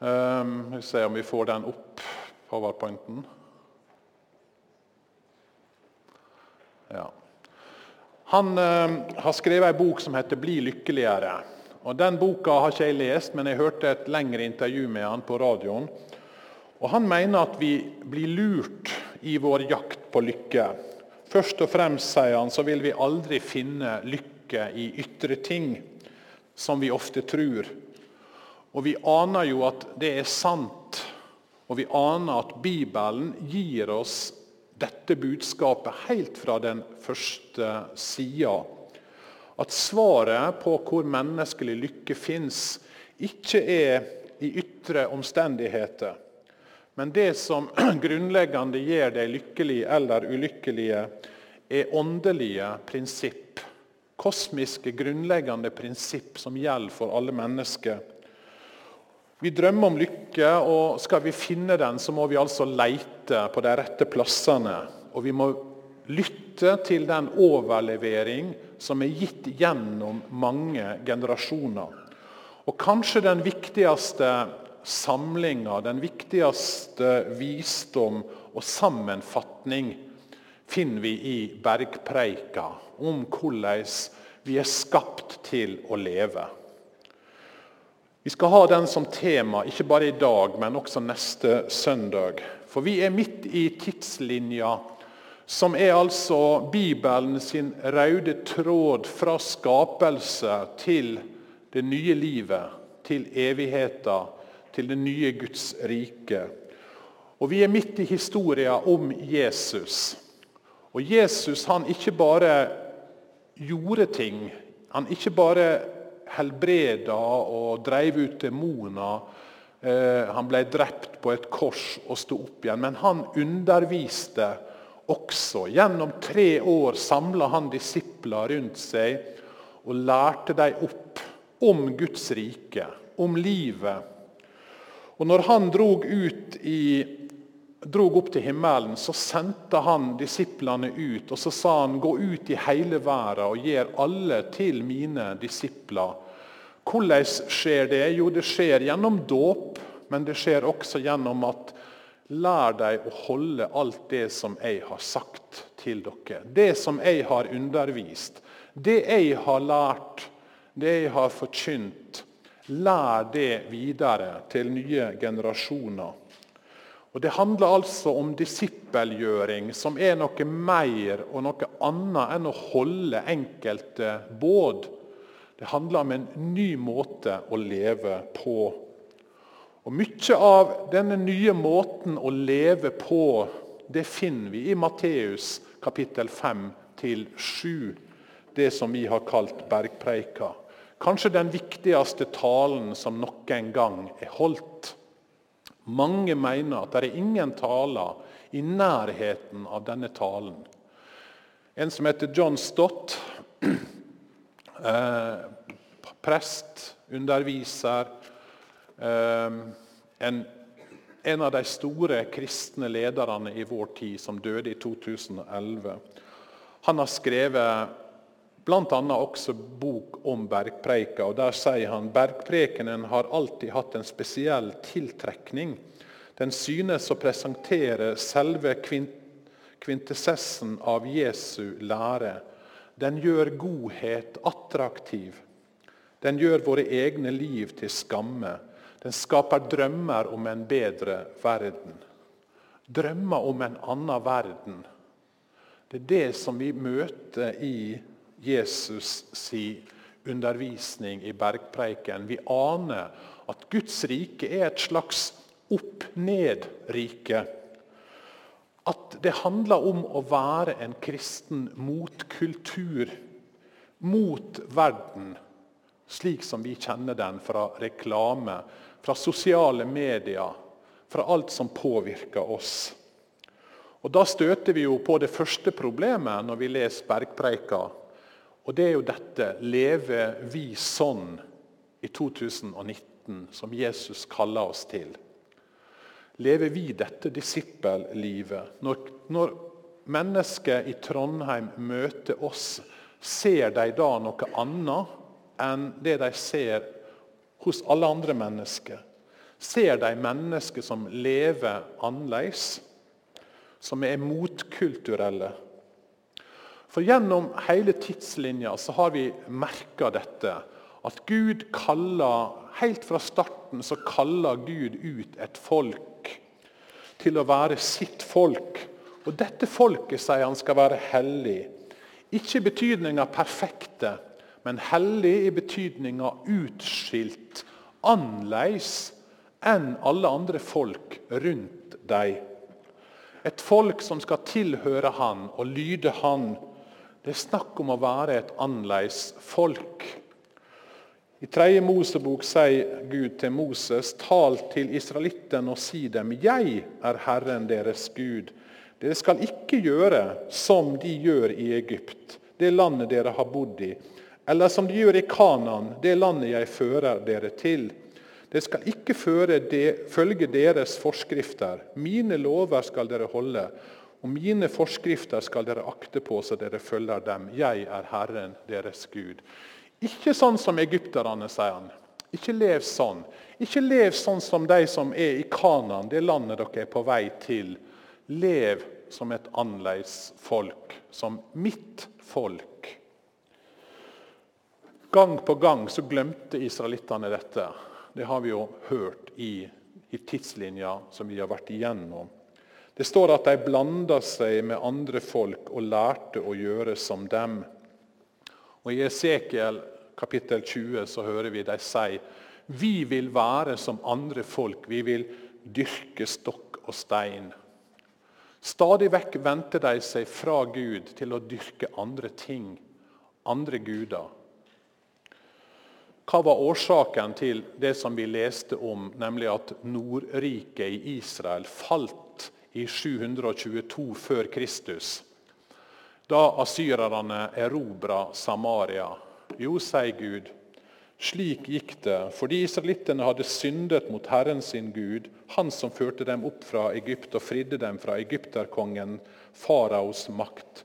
Um, vi ser om vi får den opp, powerpointen. Ja. Han uh, har skrevet ei bok som heter 'Bli lykkeligere'. Og Den boka har ikke jeg lest, men jeg hørte et lengre intervju med han på radioen. Og Han mener at vi blir lurt i vår jakt på lykke. Først og fremst sier han, så vil vi aldri finne lykke i ytre ting, som vi ofte tror. Og Vi aner jo at det er sant, og vi aner at Bibelen gir oss dette budskapet helt fra den første sida. At svaret på hvor menneskelig lykke fins, ikke er i ytre omstendigheter men det som grunnleggende gjør deg lykkelig eller ulykkelige, er åndelige prinsipp. Kosmiske, grunnleggende prinsipp som gjelder for alle mennesker. Vi drømmer om lykke, og skal vi finne den, så må vi altså leite på de rette plassene. Og vi må lytte til den overlevering som er gitt gjennom mange generasjoner. Og kanskje den viktigste samlinga, den viktigste visdom og sammenfatning finner vi i bergpreika om hvordan vi er skapt til å leve. Vi skal ha den som tema, ikke bare i dag, men også neste søndag. For vi er midt i tidslinja, som er altså Bibelen sin røde tråd fra skapelse til det nye livet, til evigheta, til det nye Guds rike. Og Vi er midt i historien om Jesus. Og Jesus han ikke bare gjorde ting. Han ikke bare helbreda og dreiv ut demoner. Eh, han ble drept på et kors og sto opp igjen. Men han underviste også. Gjennom tre år samla han disipler rundt seg og lærte dem opp om Guds rike, om livet og når han drog, i, drog opp til himmelen, så sendte han disiplene ut. Og så sa han, gå ut i hele verden og gjør alle til mine disipler. Hvordan skjer det? Jo, det skjer gjennom dåp, men det skjer også gjennom at Lær dem å holde alt det som jeg har sagt til dere. Det som jeg har undervist. Det jeg har lært, det jeg har forkynt. Lær det videre til nye generasjoner. Og Det handler altså om disippelgjøring, som er noe mer og noe annet enn å holde enkelte båd. Det handler om en ny måte å leve på. Og Mye av denne nye måten å leve på det finner vi i Matteus kapittel 5 7, det som vi har kalt bergpreika. Kanskje den viktigste talen som noen gang er holdt. Mange mener at det er ingen taler i nærheten av denne talen. En som heter John Stott, eh, prest, underviser, eh, en, en av de store kristne lederne i vår tid, som døde i 2011. Han har skrevet Bl.a. også bok om bergpreika. og Der sier han bergprekenen har alltid hatt en spesiell tiltrekning. Den synes å presentere selve kvintessessen av Jesu lære. Den gjør godhet attraktiv. Den gjør våre egne liv til skamme. Den skaper drømmer om en bedre verden. Drømmer om en annen verden. Det er det som vi møter i Jesus si undervisning i bergpreiken. Vi aner at Guds rike er et slags opp-ned-rike. At det handler om å være en kristen mot kultur, mot verden, slik som vi kjenner den fra reklame, fra sosiale medier, fra alt som påvirker oss. Og Da støter vi jo på det første problemet når vi leser bergpreika. Og det er jo dette Lever vi sånn i 2019, som Jesus kaller oss til? Lever vi dette disippellivet? Når, når mennesker i Trondheim møter oss, ser de da noe annet enn det de ser hos alle andre mennesker? ser de mennesker som lever annerledes, som er motkulturelle. For Gjennom hele tidslinja så har vi merka dette. At Gud kaller, Helt fra starten så kaller Gud ut et folk til å være sitt folk. Og dette folket sier han skal være hellig. Ikke i betydninga perfekte, men hellig i betydninga utskilt, annerledes enn alle andre folk rundt deg. Et folk som skal tilhøre han og lyde han. Det er snakk om å være et annerledes folk. I 3. Mosebok sier Gud til Moses.: Tal til israelittene og si dem:" Jeg er Herren deres Gud. Dere skal ikke gjøre som de gjør i Egypt, det landet dere har bodd i, eller som de gjør i Kanan, det landet jeg fører dere til. Dere skal ikke de, følge deres forskrifter. Mine lover skal dere holde, og mine forskrifter skal dere akte på så dere følger dem. Jeg er Herren deres Gud. Ikke sånn som egypterne, sier han. Ikke lev sånn. Ikke lev sånn som de som er i Kanan, det landet dere er på vei til. Lev som et annerledes folk, som mitt folk. Gang på gang så glemte israelittene dette. Det har vi jo hørt i, i tidslinja som vi har vært igjennom. Det står at de blanda seg med andre folk og lærte å gjøre som dem. Og I Esekiel kapittel 20 så hører vi de si vi vil være som andre folk. Vi vil dyrke stokk og stein. Stadig vekk vendte de seg fra Gud til å dyrke andre ting, andre guder. Hva var årsaken til det som vi leste om, nemlig at Nordriket i Israel falt i 722 før Kristus? da asyrerne erobra Samaria? Jo, sier Gud, slik gikk det fordi israelittene hadde syndet mot Herren sin Gud, han som førte dem opp fra Egypt og fridde dem fra egypterkongen faraos makt.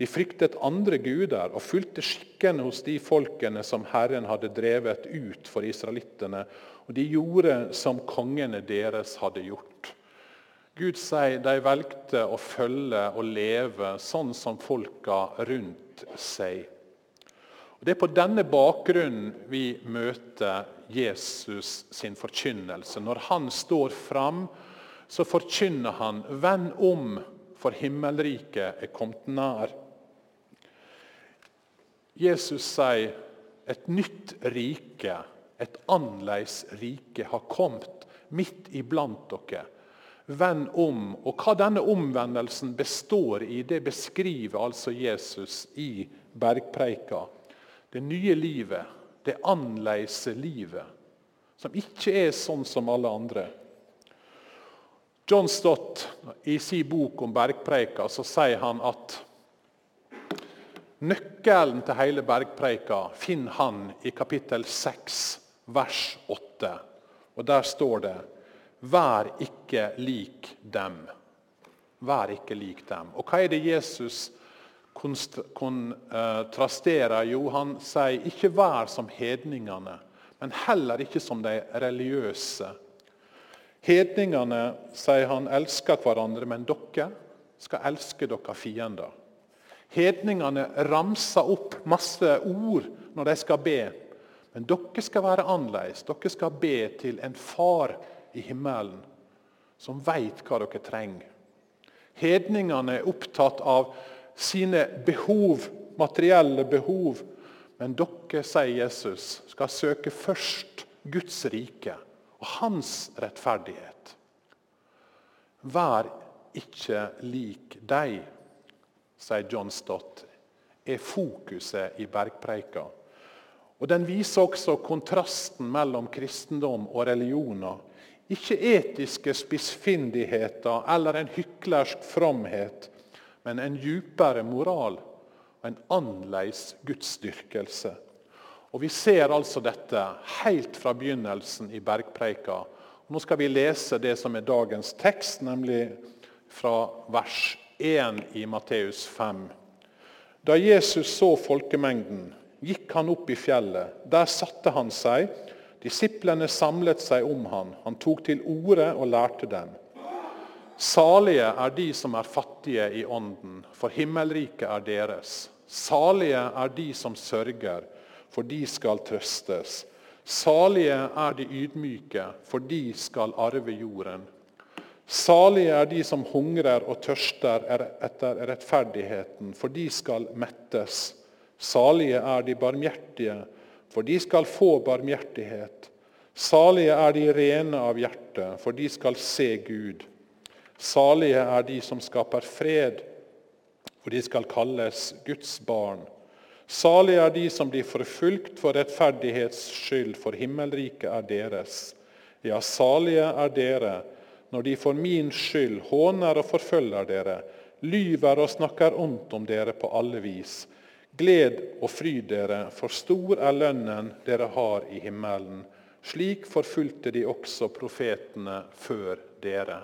De fryktet andre guder og fulgte skikkene hos de folkene som Herren hadde drevet ut for israelittene, og de gjorde som kongene deres hadde gjort. Gud sier de valgte å følge og leve sånn som folka rundt seg. Og Det er på denne bakgrunnen vi møter Jesus sin forkynnelse. Når han står fram, så forkynner han 'Vend om, for himmelriket er kommet nær'. Jesus sier et nytt rike, et annerledes rike, har kommet midt iblant dere. Vend om. Og hva denne omvendelsen består i, det beskriver altså Jesus i bergpreika. Det nye livet, det annerledes livet, som ikke er sånn som alle andre. John Stott, I sin bok om bergpreika så sier han at nøkkelen til hele bergpreika finner han i kapittel 6, vers 8. Og Der står det Vær ikke lik dem. Vær ikke lik dem. Og hva er det Jesus kontrasterer? Jo, han sier ikke vær som hedningene, men heller ikke som de religiøse. Hedningene, sier han, elsker hverandre, men dere skal elske dere fiender. Hedningene ramser opp masse ord når de skal be. Men dere skal være annerledes. Dere skal be til en far i himmelen som veit hva dere trenger. Hedningene er opptatt av sine behov, materielle behov. Men dere, sier Jesus, skal søke først Guds rike og hans rettferdighet. Vær ikke lik deg, sier John Stott, er fokuset i bergpreika. Og Den viser også kontrasten mellom kristendom og religioner ikke etiske spissfindigheter eller en hyklersk fromhet, men en djupere moral og en annerledes gudsdyrkelse. Og Vi ser altså dette helt fra begynnelsen i bergpreika. Nå skal vi lese det som er dagens tekst, nemlig fra vers 1 i Matteus 5. Da Jesus så folkemengden, gikk han opp i fjellet. Der satte han seg. Disiplene samlet seg om han. Han tok til orde og lærte dem. Salige er de som er fattige i ånden, for himmelriket er deres. Salige er de som sørger, for de skal trøstes. Salige er de ydmyke, for de skal arve jorden. Salige er de som hungrer og tørster etter rettferdigheten, for de skal mettes. Salige er de barmhjertige, for de skal få barmhjertighet. Salige er de rene av hjerte, for de skal se Gud. Salige er de som skaper fred, for de skal kalles Guds barn. Salige er de som blir forfulgt for rettferdighets skyld, for himmelriket er deres. Ja, salige er dere når de for min skyld håner og forfølger dere, lyver og snakker ondt om dere på alle vis. Gled og fryd dere, for stor er lønnen dere har i himmelen. Slik forfulgte de også profetene før dere.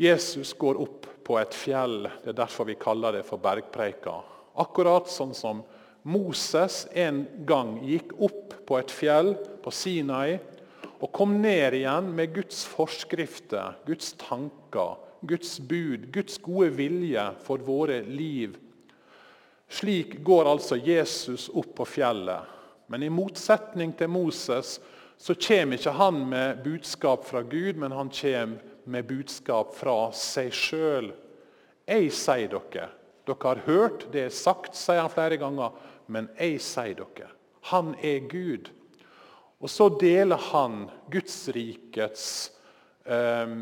Jesus går opp på et fjell. Det er derfor vi kaller det for bergpreika. Akkurat sånn som Moses en gang gikk opp på et fjell på Sinai og kom ned igjen med Guds forskrifter, Guds tanker, Guds bud, Guds gode vilje for våre liv slik går altså Jesus opp på fjellet. Men i motsetning til Moses så kommer ikke han med budskap fra Gud, men han kommer med budskap fra seg sjøl. Jeg sier dere, dere har hørt det er sagt, sier han flere ganger, men jeg sier dere, han er Gud. Og så deler han Guds rikets eh,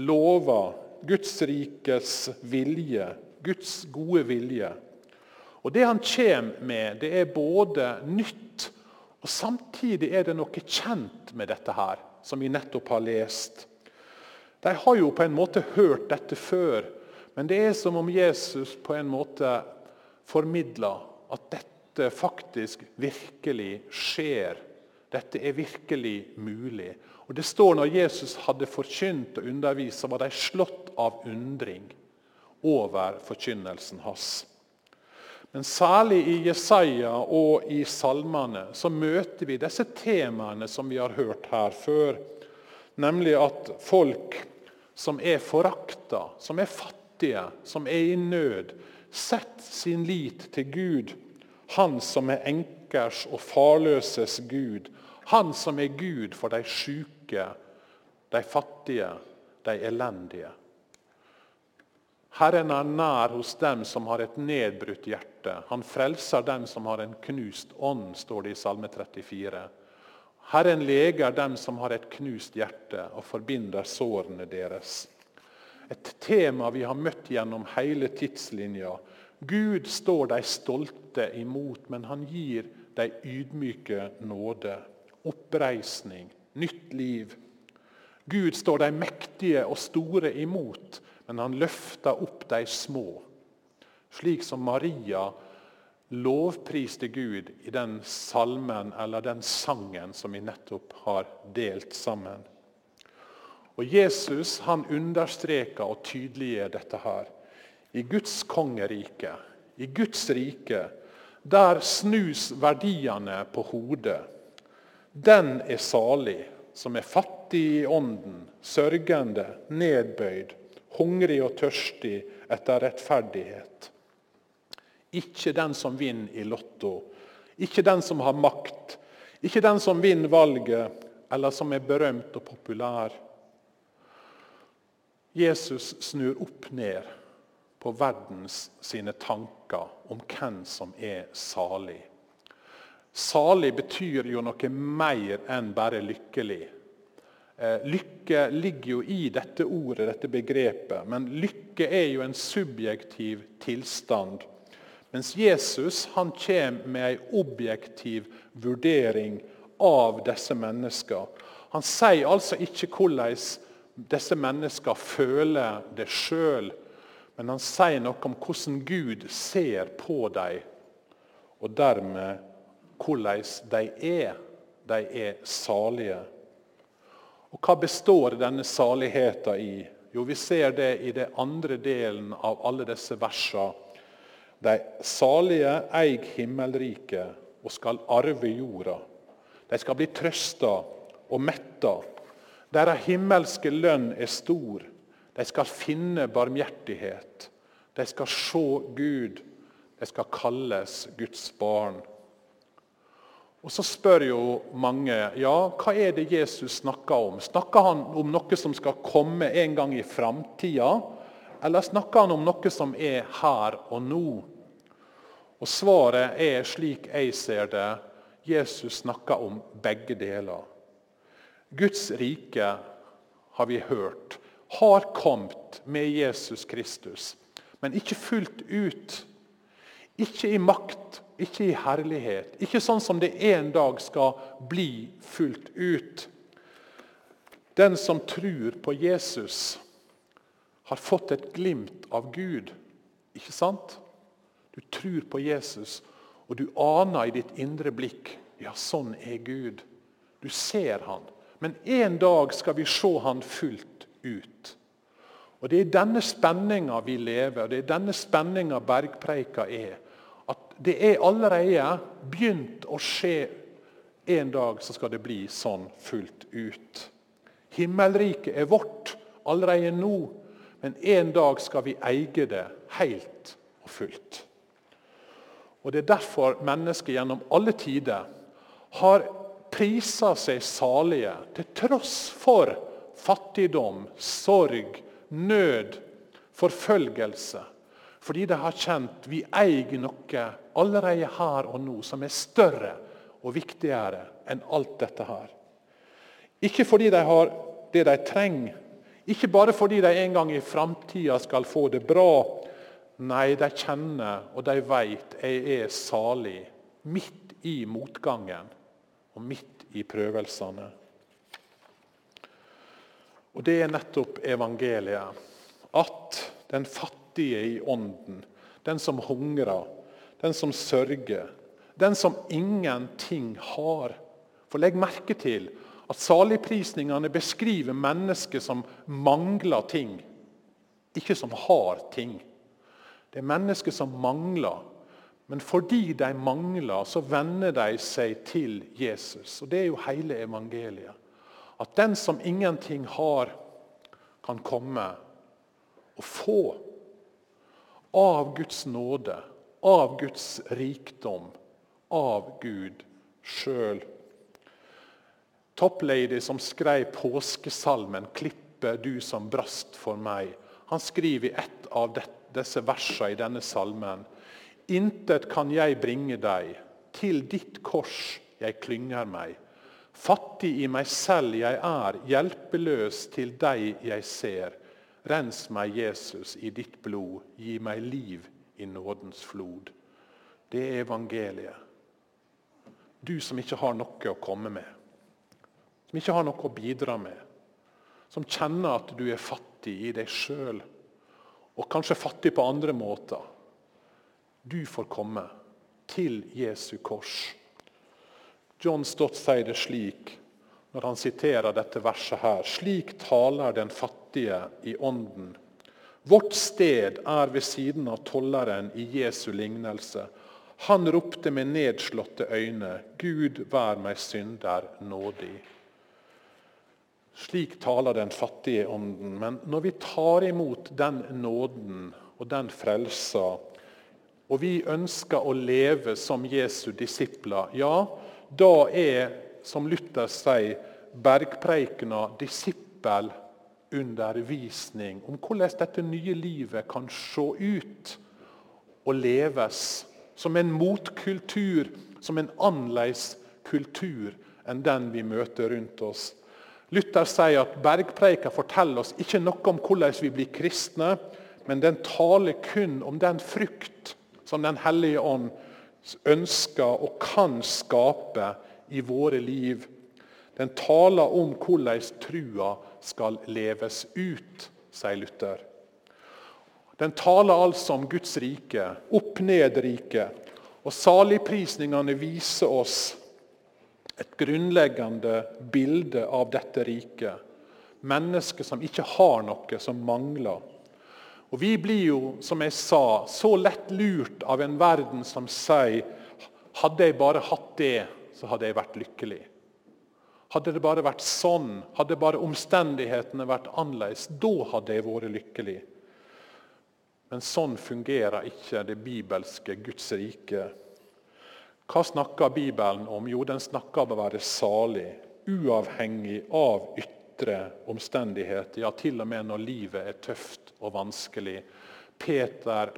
lover, Guds rikets vilje, Guds gode vilje. Og Det han kommer med, det er både nytt og samtidig er det noe kjent med dette her, som vi nettopp har lest. De har jo på en måte hørt dette før, men det er som om Jesus på en måte formidler at dette faktisk virkelig skjer. Dette er virkelig mulig. Og Det står når Jesus hadde forkynt og undervist, så var de slått av undring over forkynnelsen hans. Men særlig i Jesaja og i salmene så møter vi disse temaene som vi har hørt her før. Nemlig at folk som er forakta, som er fattige, som er i nød, setter sin lit til Gud. Han som er enkers og farløses Gud. Han som er Gud for de syke, de fattige, de elendige. Herren er nær hos dem som har et nedbrutt hjerte. Han frelser dem som har en knust ånd, står det i Salme 34. Herren leger dem som har et knust hjerte, og forbinder sårene deres. Et tema vi har møtt gjennom hele tidslinja. Gud står de stolte imot, men han gir de ydmyke nåde. Oppreisning, nytt liv. Gud står de mektige og store imot, men han løfta opp de små. Slik som Maria lovpriste Gud i den salmen eller den sangen som vi nettopp har delt sammen. Og Jesus han understreker og tydeliggjør dette her. I Guds kongerike, i Guds rike, der snus verdiene på hodet. Den er salig, som er fattig i ånden, sørgende, nedbøyd hungrig og tørstig etter rettferdighet. Ikke den som vinner i Lotto, ikke den som har makt, ikke den som vinner valget, eller som er berømt og populær. Jesus snur opp ned på verdens sine tanker om hvem som er salig. Salig betyr jo noe mer enn bare lykkelig. Eh, lykke ligger jo i dette ordet, dette begrepet. Men lykke er jo en subjektiv tilstand. Mens Jesus han kommer med en objektiv vurdering av disse menneskene. Han sier altså ikke hvordan disse menneskene føler det sjøl, men han sier noe om hvordan Gud ser på dem, og dermed hvordan de er. De er salige. Og Hva består denne saligheten i? Jo, Vi ser det i den andre delen av alle disse versene. De salige eig himmelriket og skal arve jorda. De skal bli trøsta og metta. Deres himmelske lønn er stor. De skal finne barmhjertighet. De skal se Gud. De skal kalles Guds barn. Og Så spør jo mange ja, hva er det Jesus snakker om. Snakker han om noe som skal komme en gang i framtida, eller snakker han om noe som er her og nå? Og Svaret er, slik jeg ser det, Jesus snakker om begge deler. Guds rike, har vi hørt, har kommet med Jesus Kristus, men ikke fullt ut. Ikke i makt ikke i herlighet. Ikke sånn som det en dag skal bli fullt ut. Den som tror på Jesus, har fått et glimt av Gud. Ikke sant? Du tror på Jesus, og du aner i ditt indre blikk ja, sånn er Gud. Du ser han. Men en dag skal vi se han fullt ut. Og Det er denne spenninga vi lever, og det er denne spenninga bergpreika er det er allerede begynt å skje. En dag så skal det bli sånn fullt ut. Himmelriket er vårt allerede nå, men en dag skal vi eie det helt og fullt. Og Det er derfor mennesker gjennom alle tider har prisa seg salige til tross for fattigdom, sorg, nød, forfølgelse. Fordi de har kjent vi eier noe allerede her og nå som er større og viktigere enn alt dette her. Ikke fordi de har det de trenger, ikke bare fordi de en gang i framtida skal få det bra. Nei, de kjenner og de vet jeg er salig midt i motgangen og midt i prøvelsene. Og Det er nettopp evangeliet. At den fattige fattige i ånden, den som hungrer, den som sørger, den som ingenting har. For Legg merke til at saligprisningene beskriver mennesker som mangler ting, ikke som har ting. Det er mennesker som mangler. Men fordi de mangler, så venner de seg til Jesus. Og Det er jo hele evangeliet. At den som ingenting har, kan komme og få av Guds nåde, av Guds rikdom, av Gud sjøl. Topplady som skrev påskesalmen 'Klippe du som brast for meg', han skriver i ett av disse versene i denne salmen Intet kan jeg bringe deg, til ditt kors jeg klynger meg. Fattig i meg selv jeg er, hjelpeløs til deg jeg ser. Rens meg, Jesus, i ditt blod. Gi meg liv i nådens flod. Det er evangeliet. Du som ikke har noe å komme med, som ikke har noe å bidra med. Som kjenner at du er fattig i deg sjøl, og kanskje fattig på andre måter. Du får komme til Jesu kors. John Stott sier det slik når han siterer dette verset her. Slik taler den fattige i ånden. Vårt sted er ved siden av tolleren i Jesu lignelse. Han ropte med nedslåtte øyne, Gud vær meg synder nådig. Slik taler den fattige ånden. Men når vi tar imot den nåden og den frelsa, og vi ønsker å leve som Jesu disipler, ja, da er som Luther sier, bergpreikena disippelundervisning om hvordan dette nye livet kan se ut og leves som en motkultur, som en annerledes kultur enn den vi møter rundt oss. Luther sier at bergpreika forteller oss ikke noe om hvordan vi blir kristne, men den taler kun om den frukt som Den hellige ånd ønsker og kan skape i våre liv. Den taler om hvordan trua skal leves ut, sier Luther. Den taler altså om Guds rike, opp-ned-rike. Og saligprisningene viser oss et grunnleggende bilde av dette riket. Mennesker som ikke har noe, som mangler. Og Vi blir jo, som jeg sa, så lett lurt av en verden som sier hadde jeg bare hatt det, så hadde jeg vært lykkelig. Hadde det bare vært sånn, hadde bare omstendighetene vært annerledes, da hadde jeg vært lykkelig. Men sånn fungerer ikke det bibelske Guds rike. Hva snakker Bibelen om? Jo, den snakker om å være salig, uavhengig av ytre omstendigheter. Ja, til og med når livet er tøft og vanskelig. Peter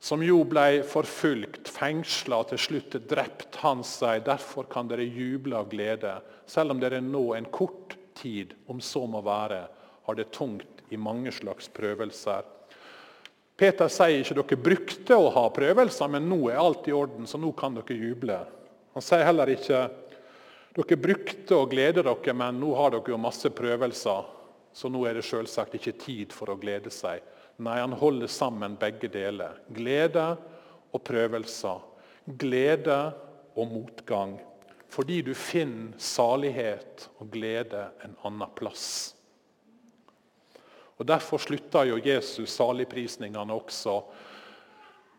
som jo ble forfulgt, fengsla og til slutt drept, han sier derfor kan dere juble av glede, selv om dere nå en kort tid, om så må være, har det tungt i mange slags prøvelser. Peter sier ikke dere brukte å ha prøvelser, men nå er alt i orden, så nå kan dere juble. Han sier heller ikke dere brukte å glede dere, men nå har dere jo masse prøvelser, så nå er det selvsagt ikke tid for å glede seg. Nei, han holder sammen begge deler. Glede og prøvelser. Glede og motgang. Fordi du finner salighet og glede en annen plass. Og Derfor slutter jo Jesus saligprisningene også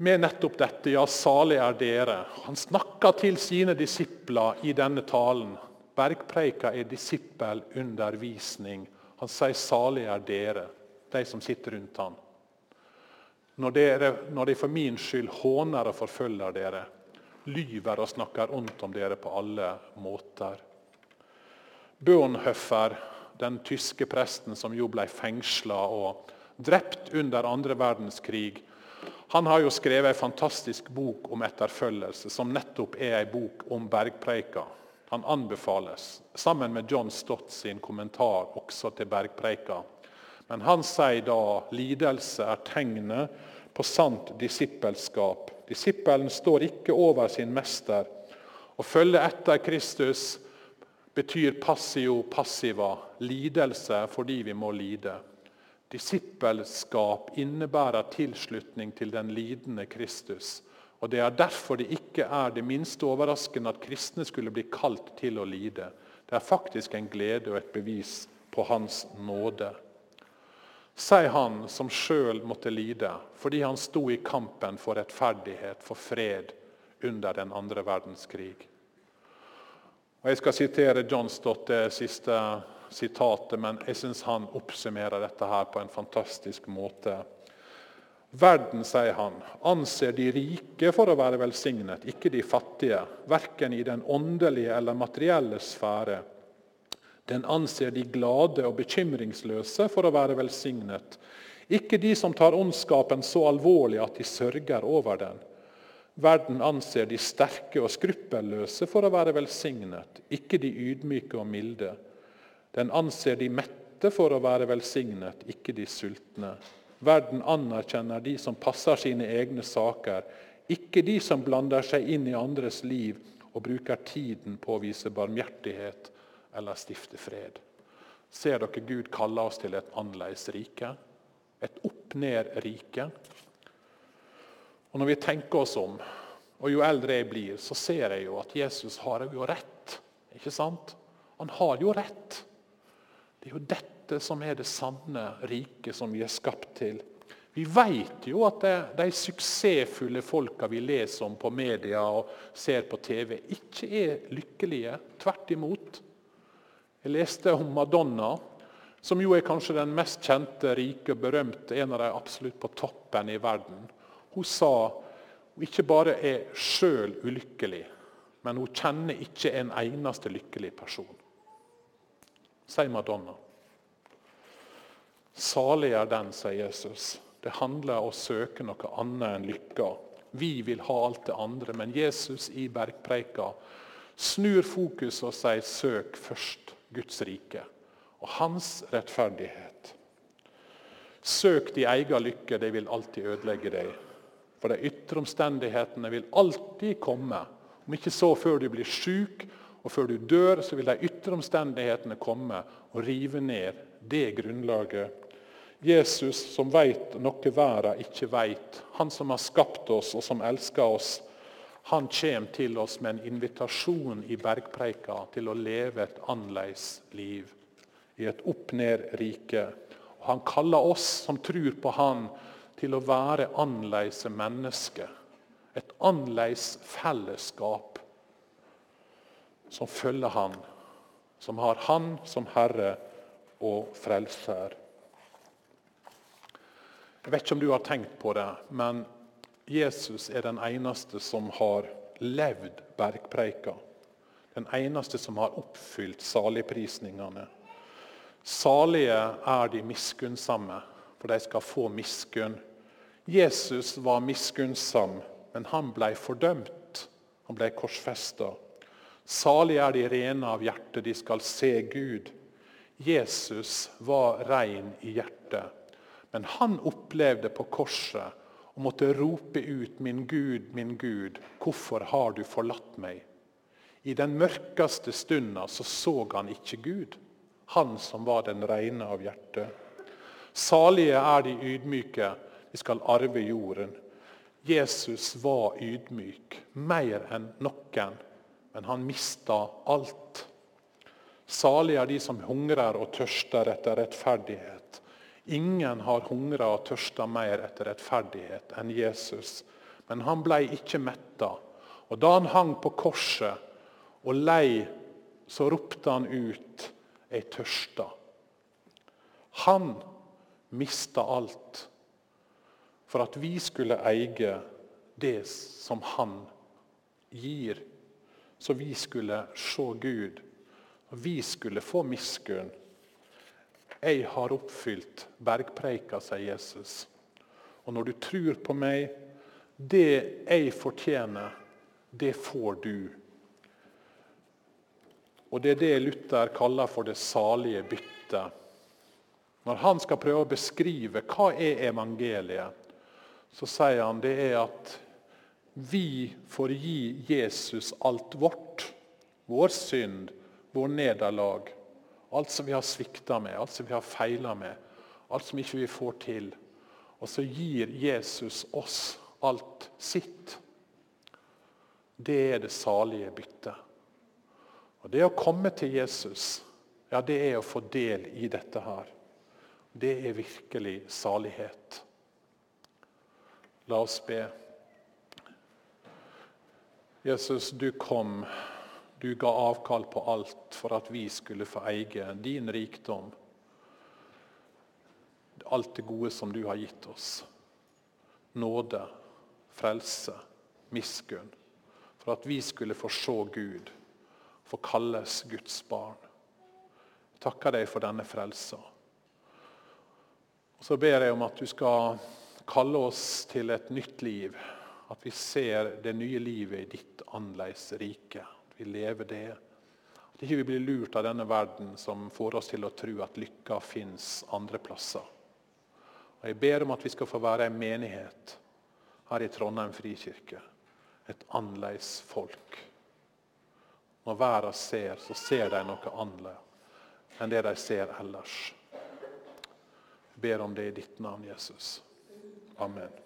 med nettopp dette. Ja, salig er dere. Han snakker til sine disipler i denne talen. Bergpreika er disippelundervisning. Han sier 'salig er dere', de som sitter rundt ham når, dere, når de for min skyld håner og forfølger dere, lyver og snakker ondt om dere på alle måter. Bonhoeffer, den tyske presten som jo ble fengsla og drept under andre verdenskrig, han har jo skrevet en fantastisk bok om etterfølgelse, som nettopp er en bok om bergpreika. Han anbefales, sammen med John Stott sin kommentar også til bergpreika. Men han sier da lidelse er tegnet på sant disippelskap. Disippelen står ikke over sin mester. Å følge etter Kristus betyr passio passiva, lidelse fordi vi må lide. Disippelskap innebærer tilslutning til den lidende Kristus. Og Det er derfor det ikke er det minste overraskende at kristne skulle bli kalt til å lide. Det er faktisk en glede og et bevis på Hans nåde sier han som sjøl måtte lide fordi han sto i kampen for rettferdighet, for fred, under den andre verdenskrig. Og Jeg skal sitere John Stott, det siste sitatet, men jeg syns han oppsummerer dette her på en fantastisk måte. Verden, sier han, anser de rike for å være velsignet, ikke de fattige, verken i den åndelige eller materielle sfære. Den anser de glade og bekymringsløse for å være velsignet, ikke de som tar ondskapen så alvorlig at de sørger over den. Verden anser de sterke og skruppelløse for å være velsignet, ikke de ydmyke og milde. Den anser de mette for å være velsignet, ikke de sultne. Verden anerkjenner de som passer sine egne saker, ikke de som blander seg inn i andres liv og bruker tiden på å vise barmhjertighet eller stifte fred. Ser dere Gud kaller oss til et annerledes rike? Et opp-ned-rike? Og Når vi tenker oss om, og jo eldre jeg blir, så ser jeg jo at Jesus har jo rett. Ikke sant? Han har jo rett. Det er jo dette som er det sanne riket som vi er skapt til. Vi vet jo at det, de suksessfulle folka vi leser om på media og ser på TV, ikke er lykkelige. Tvert imot. Jeg leste om Madonna, som jo er kanskje den mest kjente, rike og berømte, en av de absolutt på toppen i verden. Hun sa hun ikke bare er sjøl ulykkelig, men hun kjenner ikke en eneste lykkelig person. Sier Madonna. Salig er den, sier Jesus. Det handler om å søke noe annet enn lykka. Vi vil ha alt det andre, men Jesus i bergpreika snur fokus og sier 'søk først'. Guds rike og hans rettferdighet. Søk din egen lykke, det vil alltid ødelegge deg. For de ytre omstendighetene vil alltid komme. Om ikke så før du blir syk og før du dør, så vil de ytre omstendighetene komme og rive ned det grunnlaget. Jesus som vet noe verden ikke vet, han som har skapt oss og som elsker oss, han kommer til oss med en invitasjon i bergpreika til å leve et annerledes liv. I et opp-ned-rike. Han kaller oss som tror på Han, til å være annerledes mennesker. Et annerledes fellesskap som følger Han. som har Han som Herre og Frelser. Jeg vet ikke om du har tenkt på det, men Jesus er den eneste som har levd bergpreika. Den eneste som har oppfylt saligprisningene. Salige er de miskunnsomme, for de skal få miskunn. Jesus var miskunnsom, men han ble fordømt. Han ble korsfesta. Salige er de rene av hjerte, de skal se Gud. Jesus var ren i hjertet, men han opplevde på korset og måtte rope ut 'Min Gud, min Gud, hvorfor har du forlatt meg?' I den mørkeste stunda så, så han ikke Gud, han som var den reine av hjerte. Salige er de ydmyke, de skal arve jorden. Jesus var ydmyk, mer enn noen, men han mista alt. Salige er de som hungrer og tørster etter rettferdighet. Ingen har hungra og tørsta mer etter rettferdighet enn Jesus. Men han ble ikke metta. Og da han hang på korset og lei, så ropte han ut 'Jeg tørsta'. Han mista alt for at vi skulle eie det som han gir. Så vi skulle se Gud, og vi skulle få miskunn. 'Jeg har oppfylt bergpreika', sier Jesus. Og når du tror på meg, det jeg fortjener, det får du. Og Det er det Luther kaller for det salige byttet. Når han skal prøve å beskrive hva er evangeliet, så sier han det er at vi får gi Jesus alt vårt. Vår synd, vår nederlag Alt som vi har svikta med, alt som vi har feila med, alt som ikke vi får til. Og så gir Jesus oss alt sitt. Det er det salige byttet. Og Det å komme til Jesus, ja, det er å få del i dette her. Det er virkelig salighet. La oss be. Jesus, du kom du ga avkall på alt for at vi skulle få eie din rikdom. Alt det gode som du har gitt oss. Nåde, frelse, miskunn. For at vi skulle få se Gud, få kalles Guds barn. Jeg takker deg for denne frelsa. Så ber jeg om at du skal kalle oss til et nytt liv. At vi ser det nye livet i ditt annerledes rike vi lever det. At ikke vi blir lurt av denne verden som får oss til å tro at lykka fins andre plasser. Og Jeg ber om at vi skal få være en menighet her i Trondheim frikirke. Et annerledes folk. Når verden ser, så ser de noe annerledes enn det de ser ellers. Jeg ber om det i ditt navn, Jesus. Amen.